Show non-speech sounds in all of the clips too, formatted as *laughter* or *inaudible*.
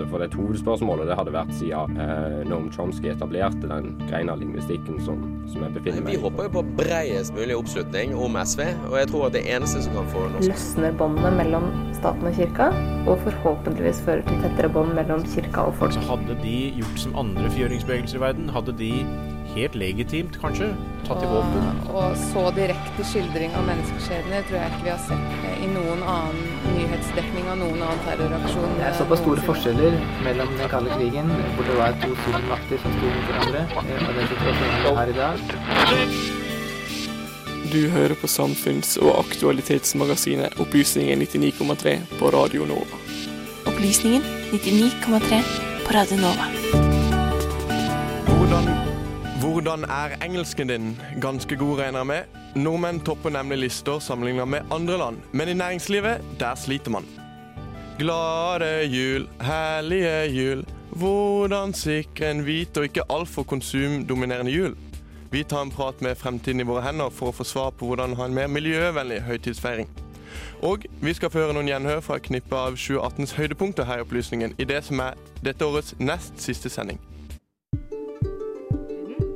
måte. For det og det hadde vært siden eh, Noam Chomsky etablerte den greina av lingvistikken som, som jeg befinner meg i. Vi håper jo på bredest mulig oppslutning om SV, og jeg tror at det eneste som kan få norsk Løsner båndene mellom staten og kirka, og forhåpentligvis fører til tettere bånd mellom kirka og folk. Så hadde de gjort som andre fjøringsbevegelser i verden, hadde de helt legitimt, kanskje, tatt i våpen. Og så direkte skildring av menneskeskjebner tror jeg ikke vi har sett i noen annen nyhetsdekning av noen annen terroraksjon. Det er såpass store forskjeller mellom den kalde krigen, hvor det var to stormakter som sto mot hverandre, og den situasjonen vi har i dag. Du hører på samfunns- og aktualitetsmagasinet Opplysningen 99,3 på Radio Nova. Opplysningen 99,3 på Radio Nova. Hvordan er engelsken din? Ganske god, regner jeg med. Nordmenn topper nemlig lister sammenlignet med andre land, men i næringslivet, der sliter man. Glade jul, herlige jul. Hvordan sikre en hvit og ikke altfor konsumdominerende jul? Vi tar en prat med Fremtiden i våre hender for å få svar på hvordan ha en mer miljøvennlig høytidsfeiring. Og vi skal få høre noen gjenhør fra et knippe av 2018s høydepunkter her i Opplysningen i det som er dette årets nest siste sending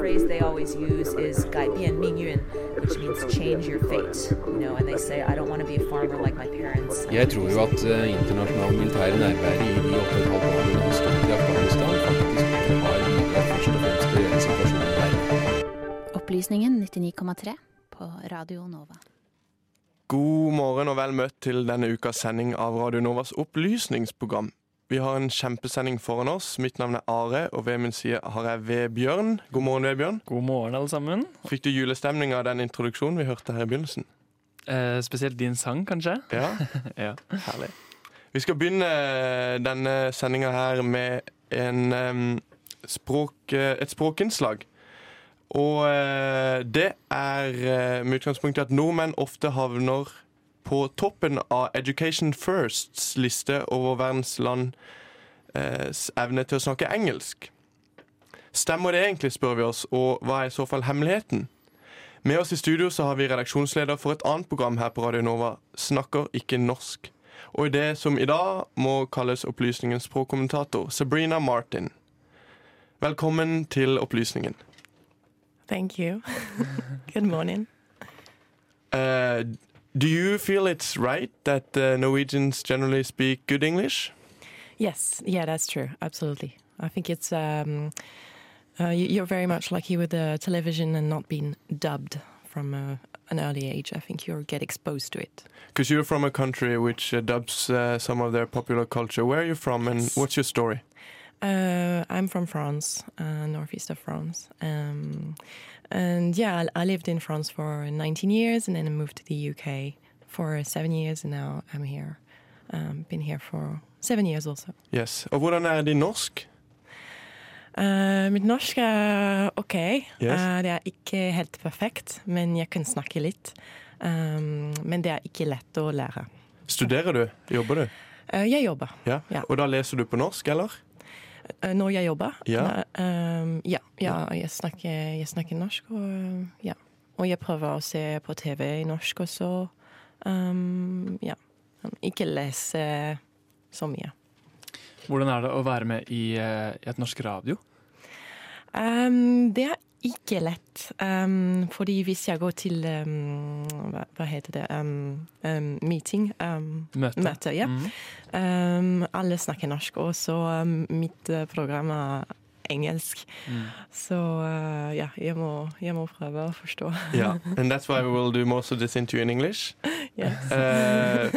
phrase they always use is 改变命运, which means change your fate. You know, and they say I don't want to be a farmer like my parents. Jeg tror jo at uh, internasjonal militære nærvær i de åtte og et halvt årene vi har stått i Afghanistan, faktisk har bidratt først og fremst til situasjonen der. Opplysningen 99,3 på Radio Nova. God morgen og vel møtt til denne ukas sending av Radio Novas opplysningsprogram. Vi har en kjempesending foran oss. Mitt navn er Are, og ved min side har jeg Vebjørn. God morgen, Vebjørn. God morgen, alle sammen. Fikk du julestemning av den introduksjonen vi hørte her i begynnelsen? Eh, spesielt din sang, kanskje? Ja. *laughs* ja. Herlig. Vi skal begynne denne sendinga her med en, um, språk, et språkinnslag. Og uh, det er uh, med utgangspunkt i at nordmenn ofte havner på toppen av Education Firsts liste over verdens lands eh, evne til å snakke engelsk. Stemmer det egentlig, spør vi oss, og hva er i så fall hemmeligheten? Med oss i studio så har vi redaksjonsleder for et annet program her på Radio Nova, Snakker ikke norsk. Og i det som i dag må kalles Opplysningens språkkommentator, Sabrina Martin. Velkommen til Opplysningen. Thank you. *laughs* Good morning. Uh, Do you feel it's right that uh, Norwegians generally speak good English? Yes, yeah, that's true. Absolutely. I think it's um, uh, you're very much lucky with the television and not being dubbed from uh, an early age. I think you get exposed to it. Because you're from a country which uh, dubs uh, some of their popular culture. Where are you from, and what's your story? Uh, I'm from France, northeast of France. Um, and yeah, I lived in France for 19 years and then I moved to the UK for seven years and now I'm here. Um, been here for seven years also. Yes. Og hvordan er din norsk? Uh, mitt norsk er OK. Yes. Uh, det er ikke helt perfekt, men jeg kan snakke litt. Um, men det er ikke lett å lære. Studerer du? Jobber du? Uh, jeg jobber. Ja. ja. Og da leser du på norsk, eller? Eh, når jeg jobber. Ja. Um, ja, ja jeg, snakker, jeg, snakker, norsk. Og, ja. og jeg prøver å se på TV i norsk også. Um, ja. Ikke lese så mye. Hvordan er det å være med i, i et norsk radio? Um, det er ikke lett. Um, fordi hvis jeg går til um, hva, hva, heter det um, Meeting. møte. møte ja. Mm. alle snakker norsk, og så mitt uh, program er engelsk. Mm. Så uh, ja, jeg må, jeg må, prøve å forstå. yeah, *laughs* and that's why we will do most of this interview in English. yes. Uh,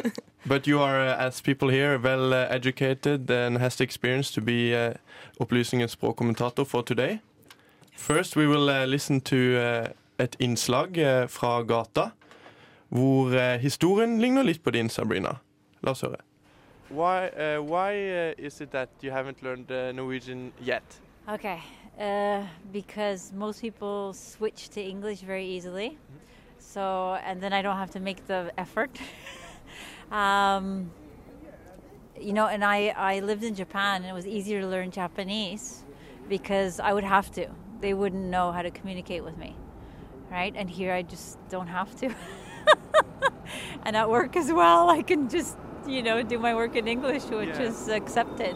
but you are, uh, as people here, well uh, educated and has the experience to be uh, opplysningens språkkommentator for today. First we will uh, listen to uh, et innslag uh, fra gata, hvor historien ligner litt på din, Sabrina. La oss høre. Why, why is it that you haven't learned Norwegian yet? Okay, because most people switch to English very easily. So, and then I don't have to make the effort. *laughs* Um, you know, and I, I lived in Japan and it was easier to learn Japanese because I would have to. They wouldn't know how to communicate with me, right? And here I just don't have to. *laughs* and at work as well, I can just, you know, do my work in English, which Yeah. is accepted.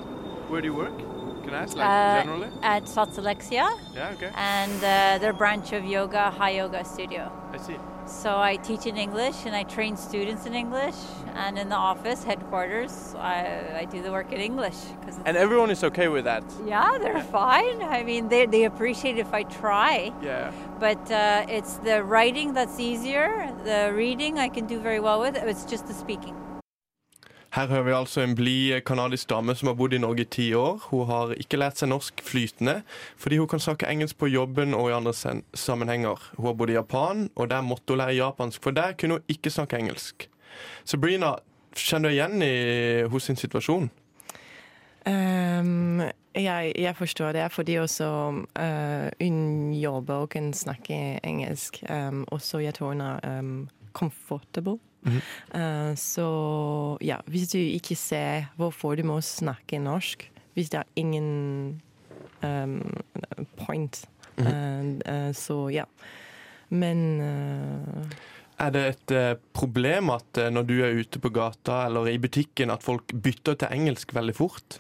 Where do you work? Can I ask, like, Uh, generally? At Satsalexia. Yeah, okay. And uh, their branch of yoga, High Yoga Studio. I see. So I teach in English and I train students in English. And in the office, headquarters, I, I do the work in English. Cause And everyone is okay with that? yeah, they're fine. I mean, they, they appreciate if I try. Yeah. But uh, it's the writing that's easier. The reading I can do very well with. It's just the speaking. Her hører vi altså en blid kanadisk dame som har bodd i Norge i ti år. Hun har ikke lært seg norsk flytende, fordi hun kan snakke engelsk på jobben og i andre sammenhenger. Hun har bodd i Japan, og der måtte hun lære japansk, for der kunne hun ikke snakke engelsk. Sabrina, kjenner du igjen i hos sin situasjon? Um, jeg, jeg forstår det, fordi også uh, hun jobber og kan snakke engelsk. Um, også jeg tror hun er um, comfortable. Uh, så ja, hvis du ikke ser hvorfor du må snakke norsk, hvis det er ingen um, point, uh, uh, så ja. Men Er det et eh, problem at eh, når du er ute på gata eller i butikken, at folk bytter til engelsk veldig fort?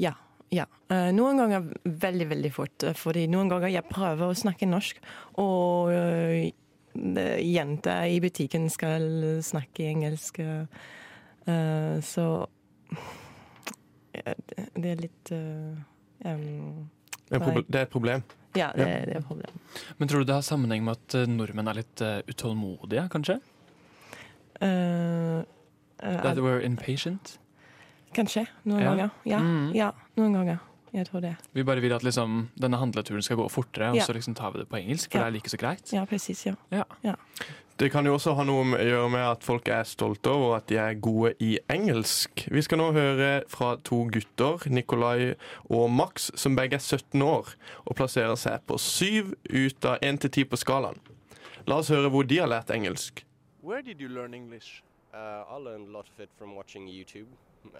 Ja. ja. Eh, noen ganger veldig, veldig fort. eh, Fordi noen ganger jeg prøver å snakke norsk, og jenter i butikken skal snakke engelsk. eh, så ja, det- er litt eh, um, Det er, det er et problem. Ja, det, det er et problem. Men tror du det har sammenheng med at eh, nordmenn er litt eh, utålmodige, kanskje? Uh, uh, That we're impatient? kanskje. Noen Ja. ganger. Ja, Mm. ja, noen ganger. Jeg tror det. Vi bare vil at liksom, denne handleturen skal gå fortere, og så liksom tar vi det på engelsk, for Ja. det er like så greit. Ja, precis, Ja. Ja. ja. Det kan jo også ha noe med, gjøre med at folk er stolte over at de er gode i engelsk. Vi skal nå høre fra to gutter, Nikolai og Max, som begge er 17 år og plasserer seg på syv ut av 1 til 10 på skalaen. La oss høre hvor de har lært engelsk. Where did you learn English? Uh, I learned a lot of it from watching YouTube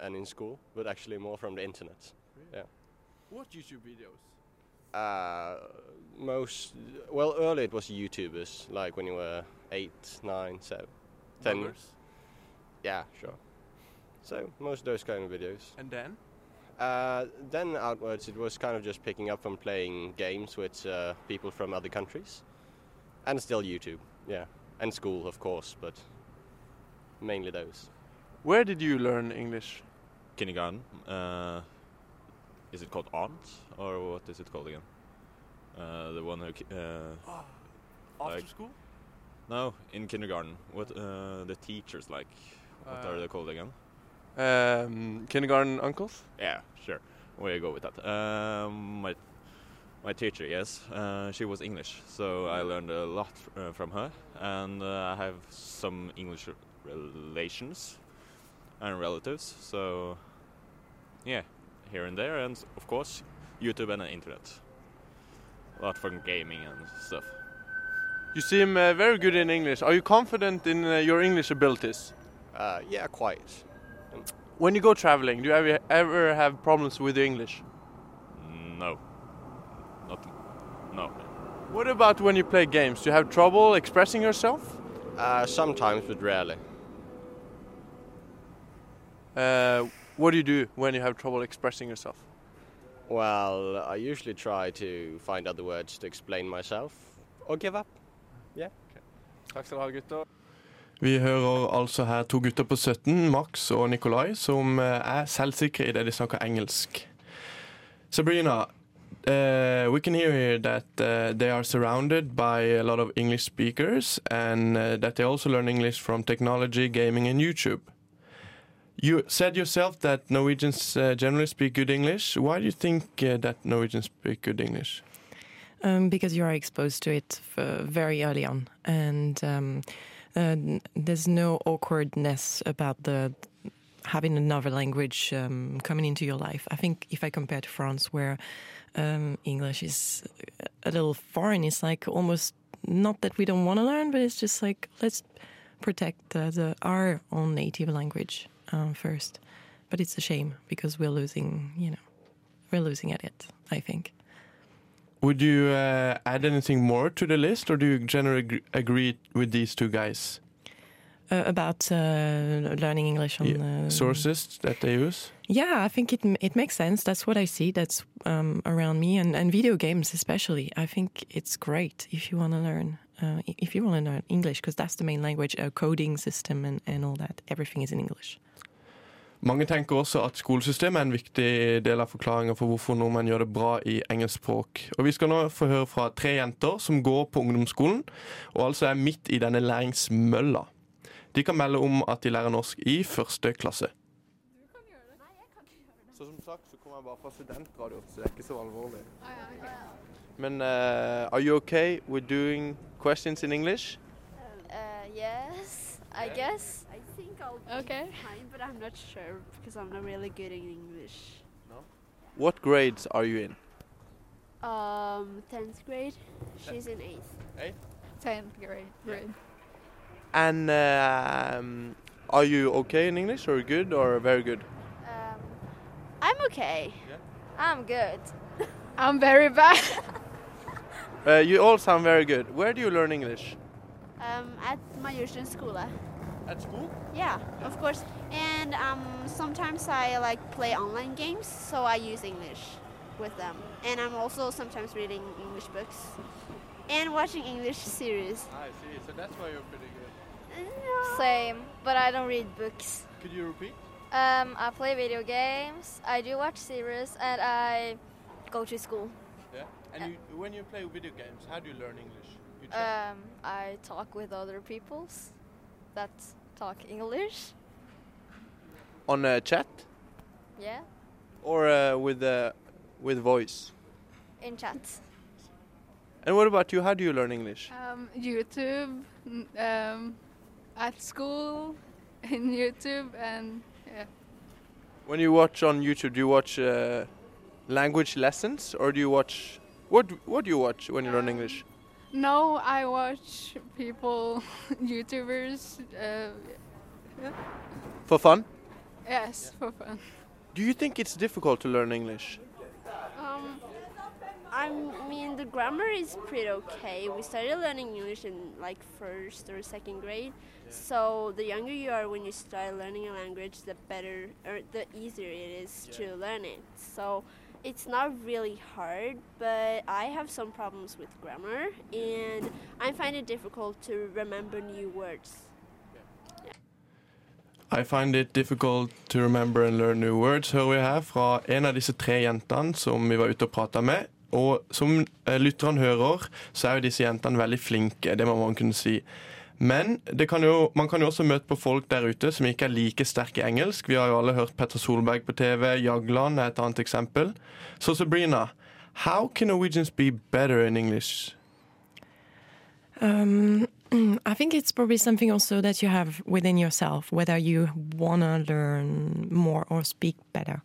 and in school, but actually more from the internet. Yeah. What YouTube videos? Uh, most well, early it was YouTubers, like when you were eight, nine, so ten. Bloggers? Yeah, sure. So most of those kind of videos. And then? Uh, then outwards, it was kind of just picking up from playing games with uh, people from other countries, and still YouTube, yeah, and school, of course, but mainly those. Where did you learn English? kindergarten. Uh, is it called aunt or what is it called again? Uh, the one who. Uh, After like- school? No, in kindergarten. What uh, the teachers like? What are Uh, they called again? Um, kindergarten uncles? Yeah, sure. We go with that. Um, my my teacher, yes, uh, she was English, so I learned a lot uh, from her, and uh, I have some English relations and relatives. So yeah, here and there, and of course YouTube and the internet. A lot from gaming and stuff. You seem uh, very good in English. Are you confident in uh, your English abilities? Uh, yeah, quite. When you go traveling, do you ever, ever have problems with your English? No, not no. What about when you play games? Do you have trouble expressing yourself? Uh, sometimes, but rarely. What do you do when you have trouble expressing yourself? Well, I usually try to find other words to explain myself or give up. Yeah. Takk skal du ha, gutter. Vi hører altså her to gutter på 17, Max og Nikolai, som eh, er selvsikre i det de snakker engelsk. Sabrina, uh, we can hear here that uh, they are surrounded by a lot of English speakers and uh, that they also learn English from technology, gaming, and YouTube. You said yourself that Norwegians uh, generally speak good English. Why do you think uh, that Norwegians speak good English? Um, because you are exposed to it very early on, and um, uh, there's no awkwardness about the having another language um, coming into your life. I think if I compare to France, where um, English is a little foreign, it's like almost not that we don't want to learn, but it's just like let's protect uh, the, our own native language um, first. But it's a shame because we're losing, you know, we're losing at it. I think. Would you uh, add anything more to the list, or do you generally agree with these two guys? Uh, about uh, learning English on Yeah, uh, Sources that they use? Yeah, I think it it makes sense. That's what I see. That's um, around me, and, and video games especially. I think it's great if you want to learn uh, if you want to learn English because that's the main language, a coding system, and, and all that. Everything is in English. Mange tenker også at skolesystemet er en viktig del av forklaringa for hvorfor nordmenn gjør det bra i engelsk språk. Og Vi skal nå få høre fra tre jenter som går på ungdomsskolen, og altså er midt i denne læringsmølla. De kan melde om at de lærer norsk i første klasse. Så som sagt så kommer jeg bare fra studentradio, så det er ikke så alvorlig. Men uh, are you okay with doing questions in English? Uh, yes, I guess. I think I'll okay. fine, but I'm not sure because I'm not really good in English. No. What grades are you in? Um, 10th grade. She's in 8th. Eighth? 10th grade. grade. And um, are you okay in English, or good, or very good? Um, I'm okay. Yeah? I'm good. *laughs* I'm very bad. *laughs* Uh, you all sound very good. Where do you learn English? um, at my Majorstuen skole. At school? Yeah, of course. And um, sometimes I like play online games, so I use English with them. And I'm also sometimes reading English books and watching English series. I see. So that's why you're pretty good. No. Same, but I don't read books. Could you repeat? Um, I play video games, I do watch series, and I go to school. Yeah. And you, when you play video games, how do you learn English? You? Um, I talk with other peoples that talk English. On uh, chat Yeah, or uh, with uh, with voice? in chat. And what about you? How do you learn English? Um, YouTube, um, at school, *laughs* in YouTube, and yeah. When you watch on YouTube, do you watch uh, language lessons or do you watch what? What do you watch when you learn English? No, I watch people, *laughs* YouTubers. Uh, yeah. For fun? Yes, for fun. Do you think it's difficult to learn English? Um, I mean, the grammar is pretty okay. We started learning English in like first or second grade. So the younger you are when you start learning a language, the better or the easier it is to learn it. So it's not really hard, but I have some problems with grammar, and I find it difficult to remember new words. I find it difficult to remember and learn new words, hører vi her fra en av disse tre jentene som vi var ute og prata med. Og som eh, lytterne hører, så er jo disse jentene veldig flinke, det må man kunne si. Men kan jo, man kan jo også møte på folk der ute som ikke er like sterke i engelsk. Vi har jo alle hørt Petter Solberg på TV, Jagland er et annet eksempel. Så Sabrina, how can Norwegians be better in English? Um, I think it's probably something also that you have within yourself, whether you want to learn more or speak better.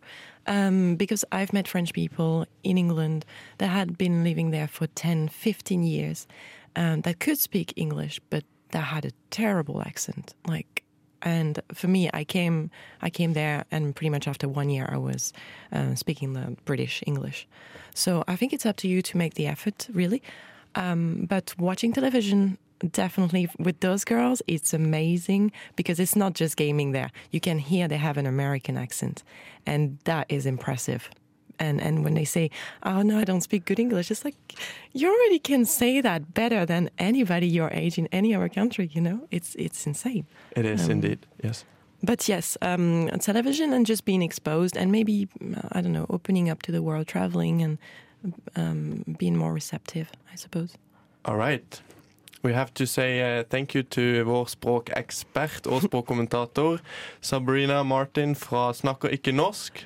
Um, because I've met French people in England that had been living there for 10, 15 years um, that could speak English, but that had a terrible accent. Like, and for me, I came, I came there, and pretty much after one year, I was uh, speaking the British English. So I think it's up to you to make the effort, really. Um, but watching television, definitely with those girls, it's amazing because it's not just gaming there. You can hear they have an American accent, and that is impressive. And and when they say, "Oh no, I don't speak good English," it's like you already can say that better than anybody your age in any other country. You know, it's it's insane. It is Um, indeed, yes. But yes, um, television and just being exposed, and maybe I don't know, opening up to the world, traveling, and um, being more receptive, I suppose. All right. We have to say uh, thank you to vår språkekspert og språkkommentator *laughs* Sabrina Martin fra Snakker ikke norsk.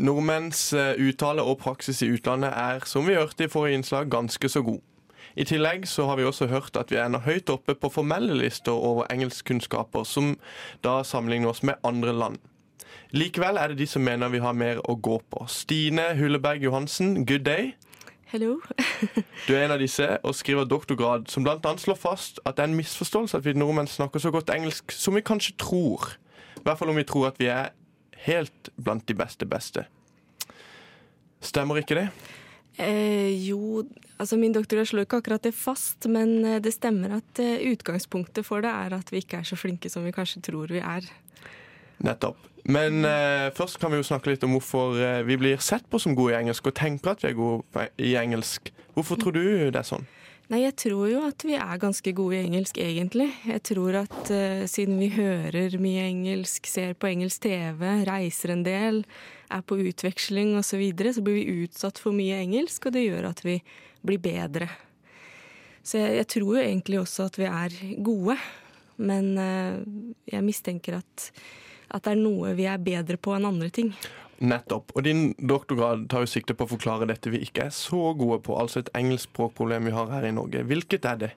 Nordmenns eh, uttale og praksis i utlandet er, som vi hørte i forrige innslag, ganske så god. I tillegg så har vi også hørt at vi ender høyt oppe på formelle lister over engelskkunnskaper, som da sammenligner oss med andre land. Likevel er det de som mener vi har mer å gå på. Stine Hulleberg Johansen, good day. Hello. *laughs* Du er en av disse og skriver doktorgrad som bl.a. slår fast at det er en misforståelse at vi nordmenn snakker så godt engelsk som vi kanskje tror. I hvert fall om vi tror at vi er helt blant de beste beste. Stemmer ikke det? Eh, jo, altså min doktorgrad slår ikke akkurat det fast, men eh, det stemmer at eh, utgangspunktet for det er at vi ikke er så flinke som vi kanskje tror vi er. Nettopp. Men eh, først kan vi jo snakke litt om hvorfor eh, vi blir sett på som gode i engelsk, og tenker at vi er gode i engelsk. Hvorfor tror du det er sånn? Nei, jeg tror jo at vi er ganske gode i engelsk, egentlig. Jeg tror at uh, siden vi hører mye engelsk, ser på engelsk TV, reiser en del, er på utveksling osv., så, videre, så blir vi utsatt for mye engelsk, og det gjør at vi blir bedre. Så jeg, jeg tror jo egentlig også at vi er gode, men uh, jeg mistenker at, at det er noe vi er bedre på enn andre ting. Nettopp. Og din doktorgrad tar jo sikte på å forklare dette vi ikke er så gode på, altså et engelskspråkproblem vi har her i Norge. Hvilket er det?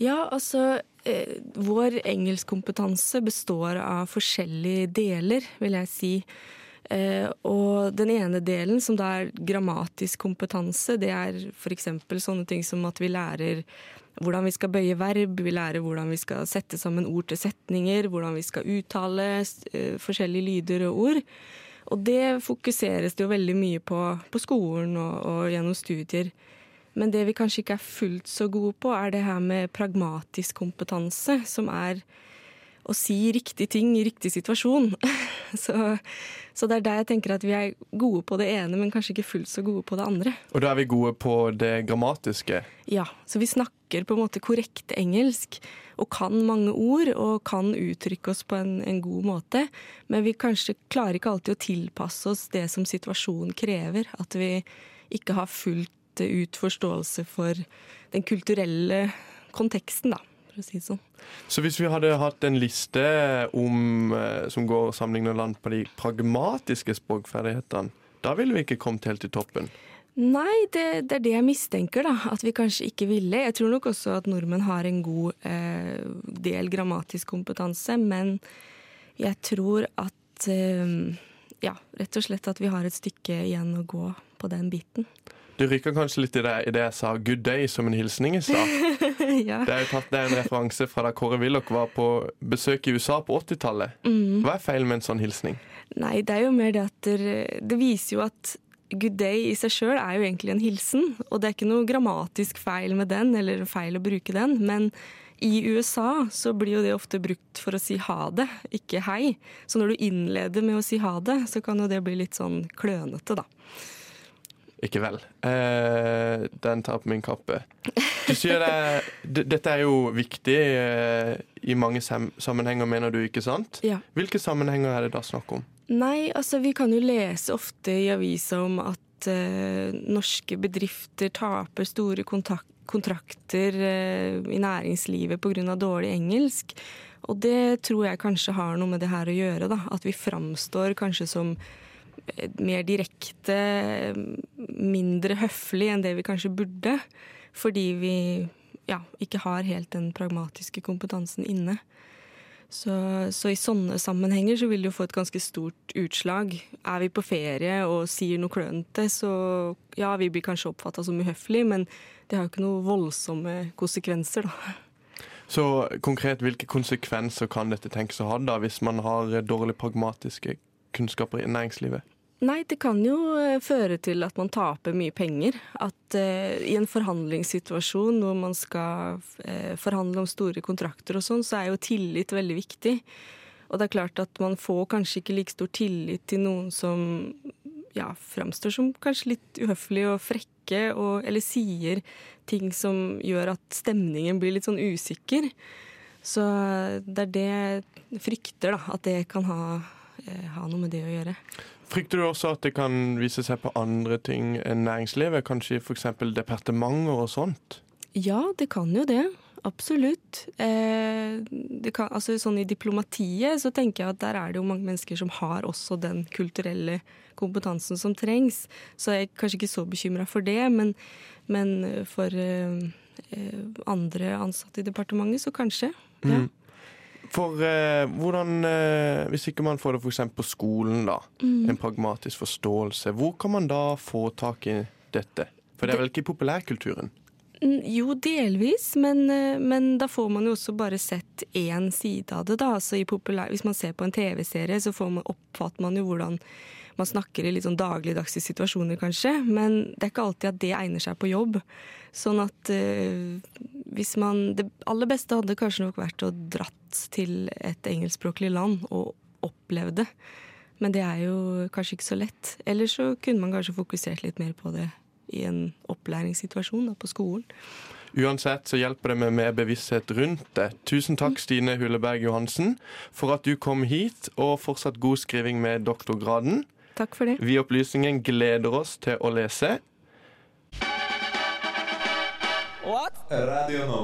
Ja, altså eh, Vår engelskkompetanse består av forskjellige deler, vil jeg si. Eh, og den ene delen, som da er grammatisk kompetanse, det er f.eks. sånne ting som at vi lærer hvordan vi skal bøye verb, vi lærer hvordan vi skal sette sammen ord til setninger, hvordan vi skal uttale eh, forskjellige lyder og ord. Og det fokuseres det jo veldig mye på på skolen og, og gjennom studier. Men det vi kanskje ikke er fullt så gode på, er det her med pragmatisk kompetanse, som er å si riktig ting i riktig situasjon. *laughs* Så, så, det er der jeg tenker at vi er gode på det ene, men kanskje ikke fullt så gode på det andre. Og da er vi gode på det grammatiske? Ja, så vi snakker på en måte korrekt engelsk og kan mange ord og kan uttrykke oss på en, en god måte. Men vi kanskje klarer ikke alltid å tilpasse oss det som situasjonen krever. At vi ikke har fullt ut forståelse for den kulturelle konteksten, da for å si det sånn. Så hvis vi hadde hatt en liste om, som går sammenlignet land på de pragmatiske språkferdighetene, da ville vi ikke kommet helt til toppen? Nei, det, det, er det jeg mistenker, da. At vi kanskje ikke ville. Jeg tror nok også at nordmenn har en god eh, del grammatisk kompetanse, men jeg tror at eh, Ja, rett og slett at vi har et stykke igjen å gå på den biten. Du rykker kanskje litt i det, i det jeg sa 'good day' som en hilsning i stad. *laughs* *laughs* ja. Det er tatt, det er en referanse fra da Kåre Willoch var på besøk i USA på 80-tallet. Mm. Hva er feil med en sånn hilsning? Nei, det er jo mer det at det, det viser jo at good day i seg sjøl er jo egentlig en hilsen. Og det er ikke noe grammatisk feil med den, eller feil å bruke den. Men i USA så blir jo det ofte brukt for å si ha det, ikke hei. Så når du innleder med å si ha det, så kan jo det bli litt sånn klønete, da. Ikke vel. Eh, den tar på min kappe. Du sier det, Dette er jo viktig eh, i mange sammenhenger, mener du, ikke sant? Ja. Hvilke sammenhenger er det da snakk om? Nei, altså vi kan jo lese ofte i avisa om at eh, norske bedrifter taper store kontrakter eh, i næringslivet pga. dårlig engelsk. Og det tror jeg kanskje har noe med det her å gjøre, da. At vi framstår kanskje som mer direkte, mindre høflig enn det vi kanskje burde. Fordi vi ja, ikke har helt den pragmatiske kompetansen inne. Så, så, i sånne sammenhenger så vil det jo få et ganske stort utslag. Er vi på ferie og sier noe klønete, så ja, vi blir kanskje oppfatta som uhøflige, men det har jo ikke noen voldsomme konsekvenser, da. Så konkret, hvilke konsekvenser kan dette tenkes å ha da, hvis man har dårlig pragmatiske kunnskaper i næringslivet? Nei, det kan jo eh, føre til at man taper mye penger. At eh, i en forhandlingssituasjon hvor man skal eh, forhandle om store kontrakter og sånn, så er jo tillit veldig viktig. Og det er klart at man får kanskje ikke like stor tillit til noen som ja, framstår som kanskje litt uhøflige og frekke, og, eller sier ting som gjør at stemningen blir litt sånn usikker. Så det er det jeg frykter, da. At det kan ha, eh, ha noe med det å gjøre. Frykter du også at det kan vise seg på andre ting enn næringslivet? Kanskje f.eks. departementer og sånt? Ja, det kan jo det. Absolutt. Eh, det kan, altså, sånn I diplomatiet så tenker jeg at der er det jo mange mennesker som har også den kulturelle kompetansen som trengs. Så jeg er kanskje ikke så bekymra for det, men, men for eh, eh, andre ansatte i departementet så kanskje. Ja. Mm. For eh, hvordan eh, Hvis ikke man får det f.eks. på skolen, da. Mm. En pragmatisk forståelse. Hvor kan man da få tak i dette? For det er vel ikke i populærkulturen? Mm, Jo, delvis, men, eh, men da får man jo også bare sett én side av det. da. Altså i populær, hvis man ser på en TV-serie, så får man, oppfatter man jo hvordan man snakker i litt sånn dagligdagse situasjoner, kanskje. Men det er ikke alltid at det egner seg på jobb. Sånn at eh, hvis man Det aller beste hadde kanskje nok vært å dratt til et engelskspråklig land og opplevd det. Men det er jo kanskje ikke så lett. Eller så kunne man kanskje fokusert litt mer på det i en opplæringssituasjon da, på skolen. Uansett så hjelper det med mer bevissthet rundt det. Tusen takk, Stine Hulleberg Johansen, for at du kom hit, og fortsatt god skriving med doktorgraden. Takk for det. Vi i Opplysningen gleder oss til å lese. Radio nå.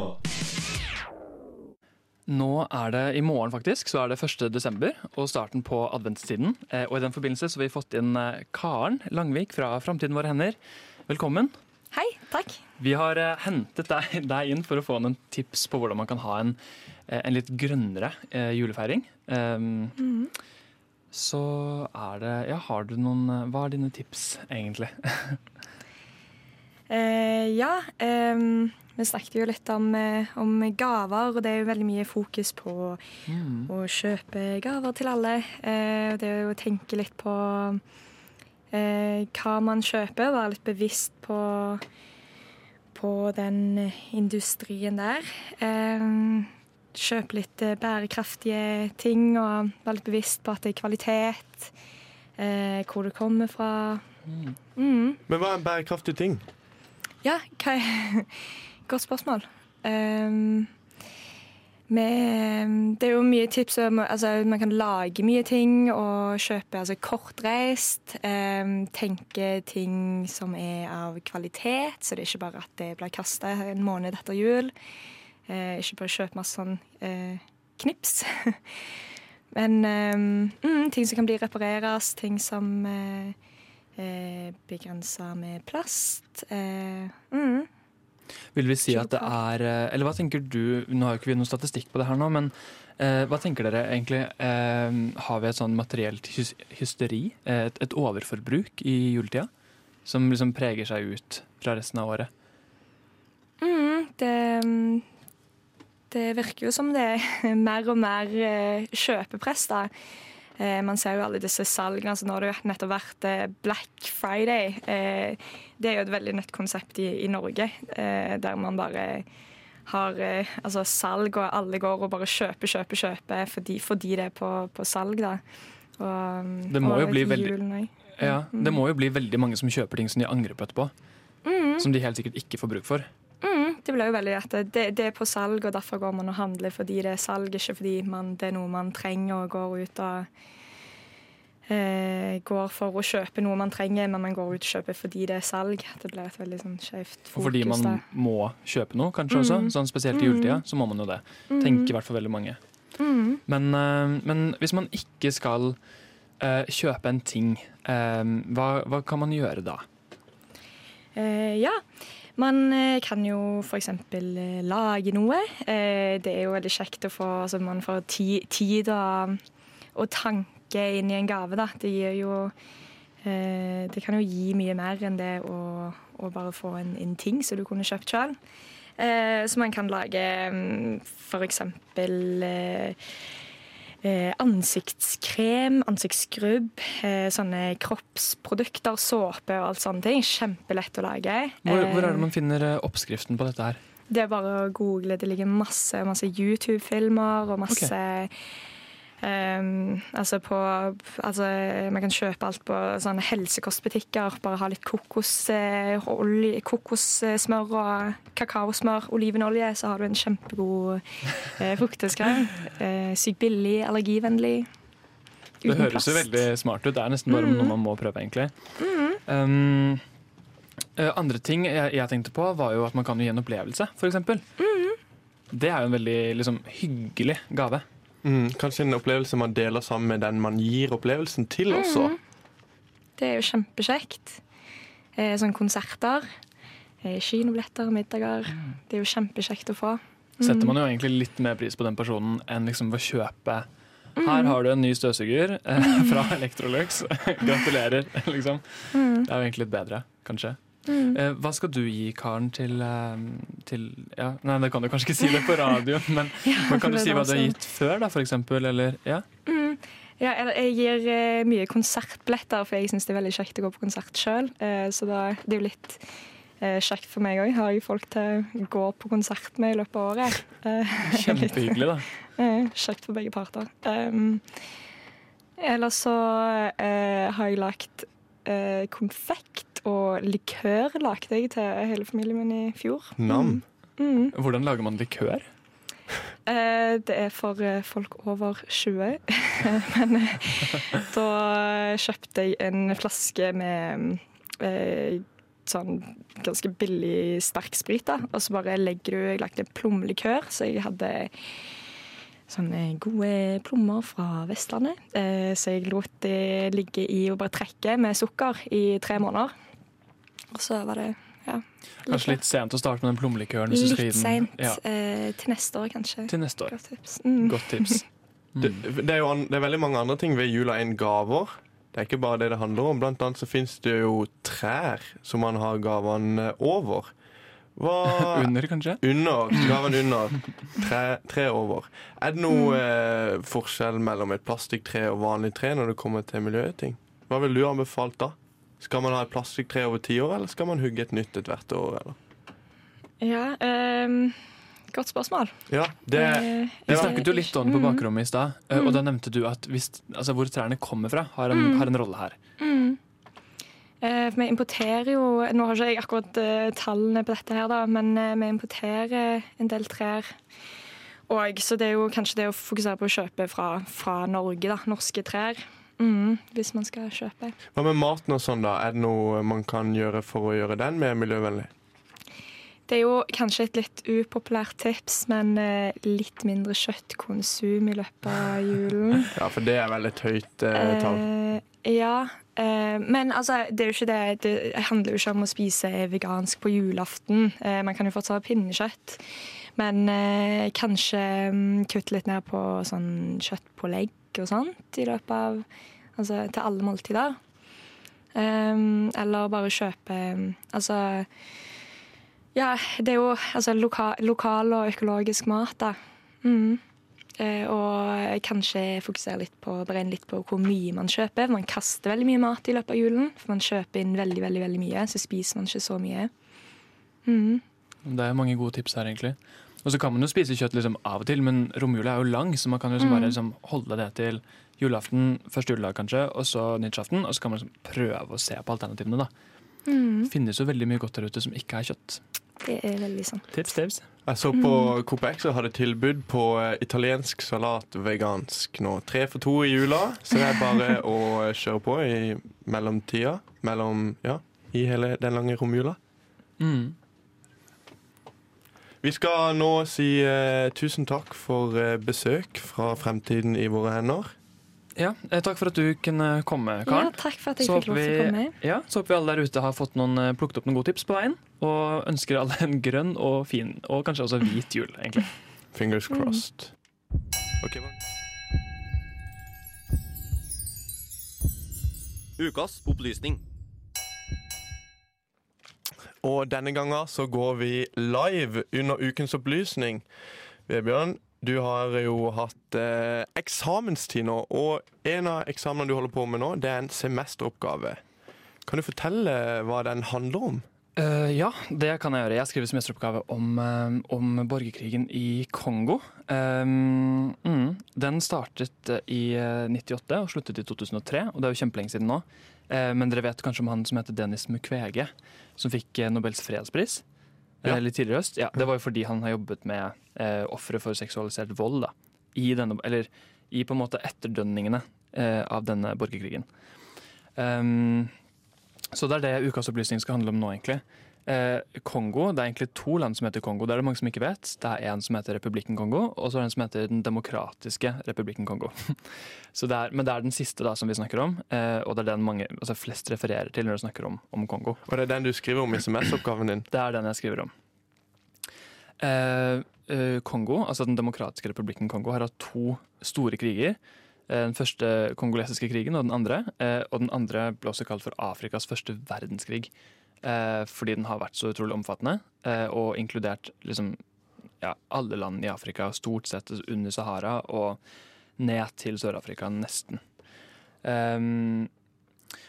Nå er det i morgen, faktisk, så er det 1. desember og starten på adventstiden. Eh, Og i den forbindelse så har vi fått inn eh, Karen Langvik fra Framtiden våre hender. Velkommen. Hei, takk. Vi har eh, hentet deg, *laughs* deg inn for å få noen tips på hvordan man kan ha en, en litt grønnere julefeiring. Um, Mhm. Så er det Ja, har du noen eh, Hva er dine tips, egentlig? *laughs* Eh, ja, eh, vi snakket jo litt om, eh, om gaver, og det er jo veldig mye fokus på å kjøpe gaver til alle. Eh, det er jo å tenke litt på eh, hva man kjøper, være litt bevisst på, på den industrien der. Ehm, kjøpe litt eh, bærekraftige ting og være litt bevisst på at det er kvalitet, eh, hvor det kommer fra. Mm. Men hva er en bærekraftig ting? Ja, hva er *laughs* Godt spørsmål. Um, med, det er jo mye tips om altså, Man kan lage mye ting og kjøpe altså, kortreist. Um, tenke ting som er av kvalitet, så det er ikke bare at det blir kasta en måned etter jul. Uh, ikke bare kjøpe masse sånn uh, knips. *laughs* Men um, mm, ting som kan bli repareres, ting som uh, eh, begrensa med plast. Eh, mm. Vil vi si at det er eh, Eller hva tenker du Nå har jo ikke vi noen statistikk på det her nå, men eh, hva tenker dere egentlig? Eh, har vi et sånn materielt hysteri? Eh, Et, et overforbruk i juletida? Som liksom preger seg ut fra resten av året? Mm, det, det virker jo som det er *laughs* mer og mer eh, kjøpepress, da. Eh, man ser jo alle disse salgene. Altså nå har det jo nettopp vært eh, Black Friday. Det er jo et veldig nytt konsept i, i Norge, der man bare har altså salg, og alle går og bare kjøper, kjøper, kjøper fordi, fordi det er på, på salg. da. Og, Det må og jo bli veldig julen. Ja, det må jo bli veldig mange som kjøper ting som de angrer på etterpå. Mm. Som de helt sikkert ikke får bruk for. Mm, det blir jo veldig at det, det er på salg, og derfor går man og handler fordi det er salg, ikke fordi man, det er noe man trenger og går ut og eh, går for å kjøpe noe man trenger, men man går ut og kjøper fordi det er salg. Det blir et veldig sånn skjevt fokus. Og fordi man der. må kjøpe noe, kanskje også. Mm. Sånn Spesielt i Mm. juletida, så må man jo det. Mm. Tenker i hvert fall veldig mange. Mm. Men, eh, men hvis man ikke skal eh, kjøpe en ting, eh, hva, hva kan man gjøre da? Eh, ja, man eh, kan jo f.eks. Eh, lage noe. Eh, det er jo veldig kjekt å få altså Man får ti, tid og, og tanke inn i en gave. Da. Det gir jo Det kan jo gi mye mer enn det å, å bare få en, en ting som du kunne kjøpt sjøl. Så man kan lage mm, ansiktskrem, ansiktsskrubb, eh, sånne kroppsprodukter, såpe og alt sånne ting. Kjempelett å lage. Hvor, hvor er Eh, det man finner eh, oppskriften på dette her? det er bare å google. Det ligger masse, masse YouTube-filmer og masse ehm, altså på altså Man kan kjøpe alt på sånne helsekostbutikker. Bare ha litt kokos, eh, kokossmør og kakaosmør, olivenolje, så har du en kjempegod eh, frukteskrem. Eh, sykt billig, allergivennlig. Det uten høres jo veldig smart ut. Det er nesten bare mm. noe man må prøve, egentlig. Mm. Um, andre ting jeg, jeg tenkte på, var jo at man kan jo gi en opplevelse, f.eks. Mm. Det er jo en veldig liksom, hyggelig gave. Mm, kanskje en opplevelse man deler sammen med den man gir opplevelsen til også. Mm. Det er jo kjempekjekt. Eh, sånn konserter, eh, kinobilletter, middager. Det er jo kjempekjekt å få. Setter Mhm. man jo egentlig litt mer pris på den personen enn liksom ved å kjøpe Mhm. Her har du en ny støvsuger eh, *laughs* fra Electrolux. *laughs* Gratulerer, *laughs* liksom. Det er jo egentlig litt bedre, kanskje. Mhm. Eh, hva skal du gi Karen til, eh, til ja, Nei, det kan du kanskje ikke si det på radio, men, *laughs* men kan du si hva du har gitt før, da, eksempel? Eller, ja? Mm. Ja, jeg gir eh, mye konsertbilletter, for jeg syns det er veldig kjekt å gå på konsert sjøl. så da, det er jo litt eh, kjekt for meg òg. Har jeg folk til å gå på konsert med i løpet av året. Eh, *laughs* Kjempehyggelig, da. *laughs* Kjekt for begge parter. Um, ellers så har jeg lagt eh, og likør lagde jeg til hele familien min i fjor. Nam. Mm. Hvordan lager man likør? *laughs* Eh, det er for eh, folk over 20. *laughs* Men eh, da kjøpte jeg en flaske med eh, sånn ganske billig sterksprit. da. Og så bare legger du Jeg lagde plommelikør, så jeg hadde sånne gode plommer fra Vestlandet. Eh, så jeg lot det ligge i og bare trekke med sukker i tre måneder. Og så var det ja, Kanskje litt sent å starte med den plommelikøren. Litt sent, seint. Ja, Eh, til neste år, kanskje. til neste år. Godt tips. Mm. Godt tips. *laughs* Det, det, er jo an, det er veldig mange andre ting ved jula enn gaver. Det er ikke bare det det handler om. Blant annet så finnes det jo trær som man har gavene over. Hva *laughs* Under, kanskje? Under. *laughs* Gaven under. Tre, tre over. Er det noe eh, forskjell mellom et plastikktre og vanlig tre når det kommer til miljøting? Hva vil du anbefalt da? Skal man ha et plastikktre over ti år, eller skal man hugge et nytt et hvert år? Eller? Ja, um godt spørsmål. Ja, det, Eh, Vi snakket jo litt om det på Mm. bakrommet i stad, mm. og da nevnte du at hvis, altså, hvor trærne kommer fra, har en, Mm. har en rolle her. Mm. Eh, for vi importerer jo Nå har ikke jeg akkurat eh, tallene på dette, her da, men eh, vi importerer en del trær. Og, så det er jo kanskje det å fokusere på å kjøpe fra, fra Norge, da. Norske trær. Mm, hvis man skal kjøpe. Hva med maten og sånn, da? Er det noe man kan gjøre for å gjøre den mer miljøvennlig? Det er jo kanskje et litt upopulært tips, men eh, litt mindre kjøttkonsum i løpet av julen. *laughs* Ja, for det er vel et høyt eh, tall. Eh, ja, eh, men altså, det er jo ikke det. Det handler jo ikke om å spise vegansk på julaften. Eh, man kan jo fortsatt ha pinnekjøtt. Men eh, kanskje mm, kutte litt ned på sånn kjøttpålegg og sånt i løpet av Altså til alle måltider. Um, eller bare kjøpe Altså Ja, det er jo altså, loka, lokal og økologisk mat, da. Mm. Uh, og kanskje fokusere litt på, beregne litt på hvor mye man kjøper. Man kaster veldig mye mat i løpet av julen. For man kjøper inn veldig, veldig, veldig mye, så spiser man ikke så mye. Mm. Det er mange gode tips her, egentlig. Og så kan man jo spise kjøtt liksom av og til, men romjula er jo lang, så man kan liksom Mm. bare liksom holde det til julaften, første juledag kanskje, og så nyttårsaften. Og så kan man liksom prøve å se på alternativene, da. Mm. Det finnes jo veldig mye godt der ute som ikke er kjøtt. Det er veldig sant. Tips, tips. Jeg så på Coop og hadde tilbud på eh, italiensk salat vegansk nå. Tre for to i jula, så det er bare å kjøre på i mellomtida. Mellom, ja, i hele den lange romjula. Mm. Vi skal nå si eh, tusen takk for eh, besøk fra Fremtiden i våre hender. Ja, eh, takk for at du kunne komme, Karen. Ja, takk for at jeg Så fikk lov til å vi- komme. Ja, så håper vi alle der ute har fått noen, eh, plukket opp noen gode tips på veien. Og ønsker alle en grønn og fin, og kanskje også hvit jul, egentlig. Fingers crossed. Ok, hva? Ukas opplysning. Og denne gangen så går vi live under ukens opplysning. Vebjørn, Du har jo hatt eh, eksamenstid nå, og en av eksamenene du holder på med nå, det er en semesteroppgave. Kan du fortelle hva den handler om? Uh, ja, det kan jeg gjøre. Jeg skriver semesteroppgave om, eh, om borgerkrigen i Kongo. Um, mm, den startet eh, i eh, 98 og sluttet i 2003, og det er jo kjempelenge siden nå. Eh, men dere vet kanskje om han som heter Dennis Mukwege, som fikk eh, Nobels fredspris eh, Ja. litt tidligere i høst. Ja, det var jo fordi han har jobbet med eh, ofre for seksualisert vold. Da, i denne, eller i på en måte etterdønningene eh, av denne borgerkrigen. Um, så det er det ukas opplysning skal handle om nå, egentlig. Eh, Kongo, Det er egentlig to land som heter Kongo. Det er det mange som ikke vet. Det er en som heter Republikken Kongo, og så er det en som heter Den demokratiske republikken Kongo. *laughs* så det er, men det er den siste da som vi snakker om, eh, og det er den mange, altså flest refererer til når de snakker om, om Kongo. Og det er den du skriver om i SMS-oppgaven din? Det er den jeg skriver om. Eh, eh, Kongo, altså Den demokratiske republikken Kongo, har hatt to store kriger. Eh, Den første kongolesiske krigen og den andre. Eh, og den andre ble også kalt for Afrikas første verdenskrig. Eh, fordi den har vært så utrolig omfattende, eh, og inkludert liksom, ja, alle land i Afrika, stort sett under Sahara og ned til Sør-Afrika, nesten. Um,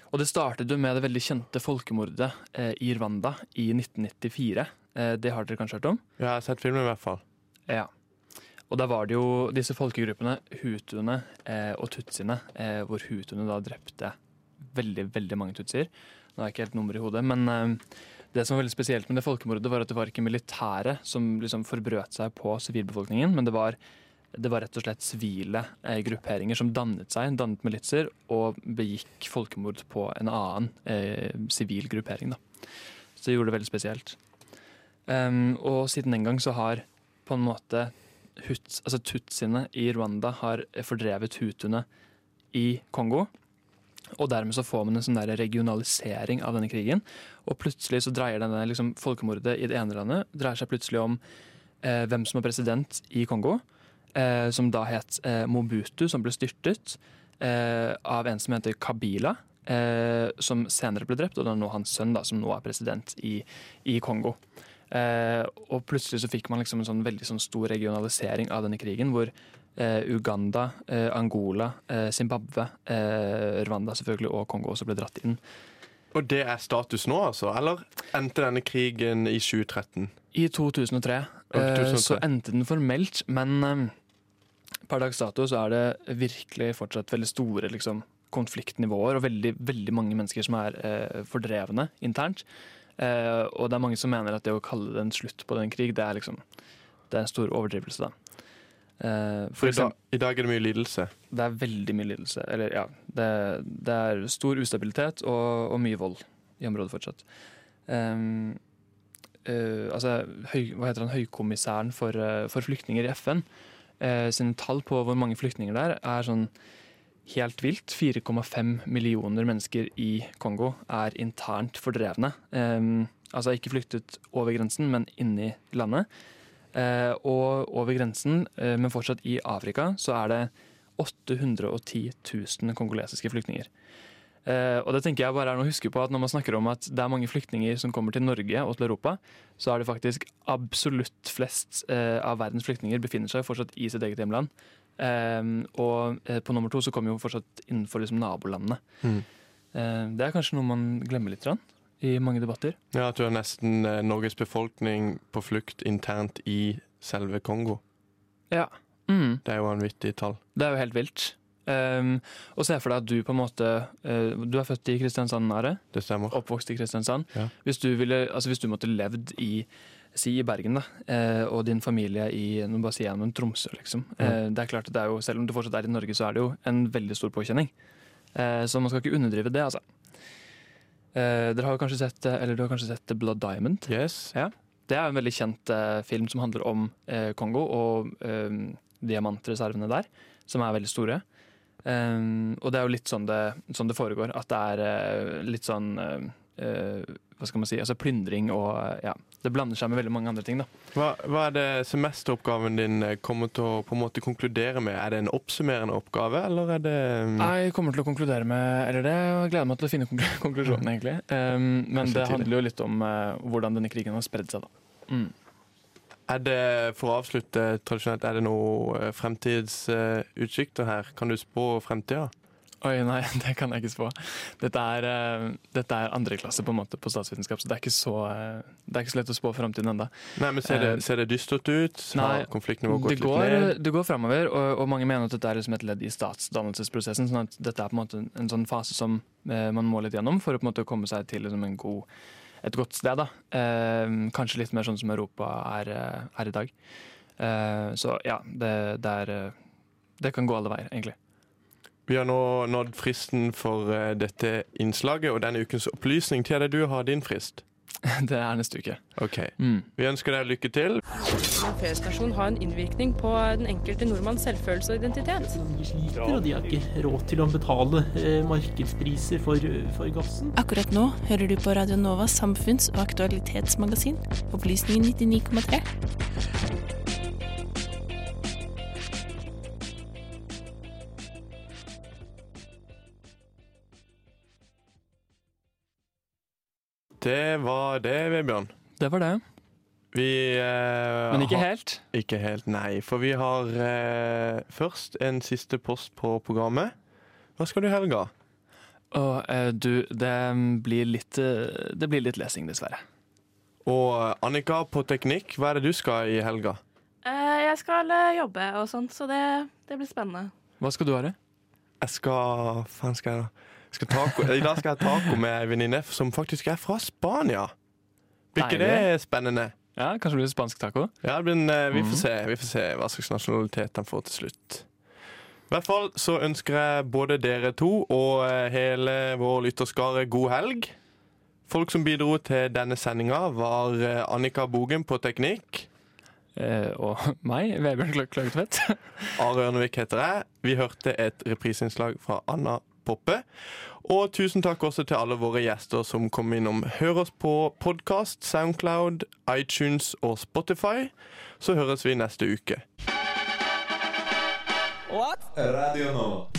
og det startet jo med det veldig kjente folkemordet eh, i Rwanda i 1994. Eh, det har dere kanskje hørt om? Ja, jeg har sett filmen i hvert fall. Ja. Og da var det jo disse folkegruppene, hutuene eh, og tutsiene, eh, hvor hutuene da drepte veldig, veldig mange tutsier. Nå har jeg ikke helt nummeret i hodet, men eh, det som var veldig spesielt med det folkemordet, var at det var ikke militæret som liksom forbrøt seg på sivilbefolkningen, men det var, det var rett og slett sivile eh, grupperinger som dannet seg, dannet militser, og begikk folkemord på en annen eh, sivil gruppering. Da. Så det gjorde det veldig spesielt. Um, og siden den gang så har på en måte huts, altså tutsiene i Rwanda har fordrevet hutuene i Kongo. Og dermed så får man en sånn der regionalisering av denne krigen. Og plutselig så dreier denne liksom, folkemordet i det ene landet dreier seg plutselig om eh, hvem som er president i Kongo. Eh, som da het eh, Mobutu, som ble styrtet eh, av en som heter Kabila. Eh, som senere ble drept, og det er nå hans sønn da, som nå er president i, i Kongo. Eh, og plutselig så fikk man liksom en sånn veldig sånn stor regionalisering av denne krigen, hvor Uganda, eh, Angola, eh, Zimbabwe, eh, Rwanda selvfølgelig og Kongo også ble dratt inn. Og det er status nå, altså? Eller endte denne krigen i 2013? I 2003, eh, 2003. så endte den formelt, men eh, per dags dato så er det virkelig fortsatt veldig store liksom, konfliktnivåer og veldig, veldig mange mennesker som er eh, fordrevne internt. Eh, og det er mange som mener at det å kalle det en slutt på den krig, det er liksom det er en stor overdrivelse, da. Eh, For i dag, i dag er det mye lidelse. det er veldig mye lidelse. Eller ja, det, det er stor ustabilitet og, og mye vold i området fortsatt. Um, uh, altså, høy, hva heter han, Høykommissæren for, uh, for flyktninger i FN uh, sine tall på hvor mange flyktninger det er, er sånn helt vilt. 4,5 millioner mennesker i Kongo er internt fordrevne. Um, altså ikke flyktet over grensen, men inni landet. Eh, og over grensen, eh, men fortsatt i Afrika, så er det 810 000 kongolesiske flyktninger. Eh, og det tenker jeg bare er noe å huske på at Når man snakker om at det er mange flyktninger som kommer til Norge og til Europa, så er det faktisk absolutt flest eh, av verdens flyktninger befinner seg fortsatt i sitt eget hjemland. Og på nummer to så kommer jo fortsatt innenfor liksom, nabolandene. Mm. Eh, det er kanskje noe man glemmer litt grann, i mange debatter. Ja, At du har nesten eh, Norges befolkning på flukt internt i selve Kongo. Ja. Mm. Det er jo vanvittige tall. Det er jo helt vilt. Um, og se for deg at du på en måte uh, Du er født i Kristiansand, Are? Det stemmer. Oppvokst i Kristiansand. Ja. Hvis, du ville, altså hvis du måtte levd i Si i Bergen, da, eh, og din familie i nå bare si gjennom Tromsø, liksom. Eh, det er klart det er jo, Selv om du fortsatt er i Norge, så er det jo en veldig stor påkjenning. Eh, så man skal ikke underdrive det, altså. Eh, dere har kanskje sett eh, Eller du har kanskje sett Blood Diamond? Yes. Ja. Det er en veldig kjent eh, film som handler om eh, Kongo og eh, diamantreservene der, som er veldig store. Um, og det er jo litt sånn det, sånn det foregår. At det er eh, litt sånn eh, eh, Hva skal man si? Altså plyndring og eh, ja. Det blander seg med veldig mange andre ting, da. Hva, hva er det semesteroppgaven din eh, kommer til å på en måte konkludere med? Er det en oppsummerende oppgave, eller er det Nei, Jeg kommer til å konkludere med Eller det, jeg gleder meg til å finne *laughs* konklusjonen, egentlig. Um, men det handler jo litt om uh, hvordan denne krigen har spredd seg, da. Mm. Er det, for å avslutte tradisjonelt, er det noe fremtidsutsikter her? Kan du spå fremtida? Oi, nei, *laughs* det kan jeg ikke spå. Dette er, uh, dette er andre klasse på en måte på statsvitenskap, så det er ikke så, uh, det er ikke så lett å spå framtiden ennå. Ser det, Eh, ser det dystert ut? Har konfliktnivået gått går, litt ned? Det går framover, og, og mange mener at dette er liksom et ledd i statsdannelsesprosessen. sånn at dette er på en måte en, sånn fase som eh, man må litt gjennom for å på en måte komme seg til liksom en god, et godt sted. da. Eh, kanskje litt mer sånn som Europa er, eh, er i dag. Eh, så ja, det, det, er, eh, det kan gå alle veier, egentlig. Vi har nå nådd fristen for eh, dette innslaget og denne ukens opplysning. Til det du har din frist? *laughs* Det er neste uke. Ok. Mm. Vi ønsker deg lykke til. En feriestasjon har en innvirkning på den enkelte nordmanns selvfølelse og identitet. sliter, og de har ikke råd til å betale eh, markedspriser for, for gassen. Akkurat nå hører du på Radio Novas samfunns- og aktualitetsmagasin, Opplysningen 99,3. Det var det, Vebjørn. Det var det. Vi eh, Men ikke har- helt? Ikke helt, nei. For vi har eh, først en siste post på programmet. Hva skal du i helga? Og eh, du, det blir litt eh, Det blir litt lesing, dessverre. Og eh, Annika på teknikk, hva er det du skal i helga? Eh, jeg skal eh, jobbe og sånt, så det, det blir spennende. Hva skal du ha det? Jeg skal faen skal jeg da? Taco. I dag skal jeg ha taco med ei venninne som faktisk er fra Spania. Blir ikke det spennende? Ja, Kanskje det blir spansk taco? Ja, men uh, vi får Mhm. se Vi får se hva slags nasjonalitet han får til slutt. I hvert fall så ønsker jeg både dere to og eh, hele vår lytterskare god helg. Folk som bidro til denne sendinga, var eh, Annika Bogen på teknikk. Eh, og *laughs* meg, Vebjørn Klø- Kløgtvedt. Are Ørnevik heter jeg. Vi hørte et repriseinnslag fra Anna Poppe. Og tusen takk også til alle våre gjester som kom innom. Hør oss på podkast, Soundcloud, iTunes og Spotify. Så høres vi neste uke. What? Radio Nova.